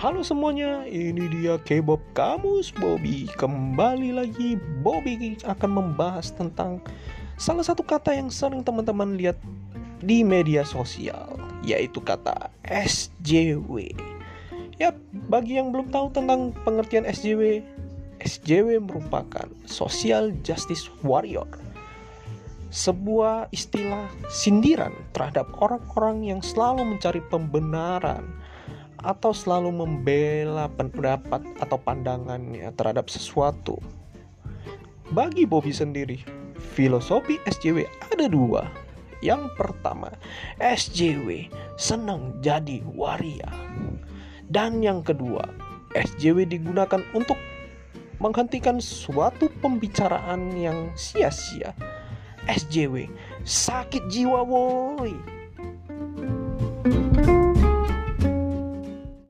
Halo semuanya, ini dia K-pop Kamus Bobby. Kembali lagi Bobby akan membahas tentang salah satu kata yang sering teman-teman lihat di media sosial, yaitu kata SJW. Ya, bagi yang belum tahu tentang pengertian SJW, SJW merupakan Social Justice Warrior. Sebuah istilah sindiran terhadap orang-orang yang selalu mencari pembenaran atau selalu membela pendapat atau pandangannya terhadap sesuatu. Bagi Bobby sendiri, filosofi SJW ada dua. Yang pertama, SJW senang jadi waria. Dan yang kedua, SJW digunakan untuk menghentikan suatu pembicaraan yang sia-sia. SJW sakit jiwa woi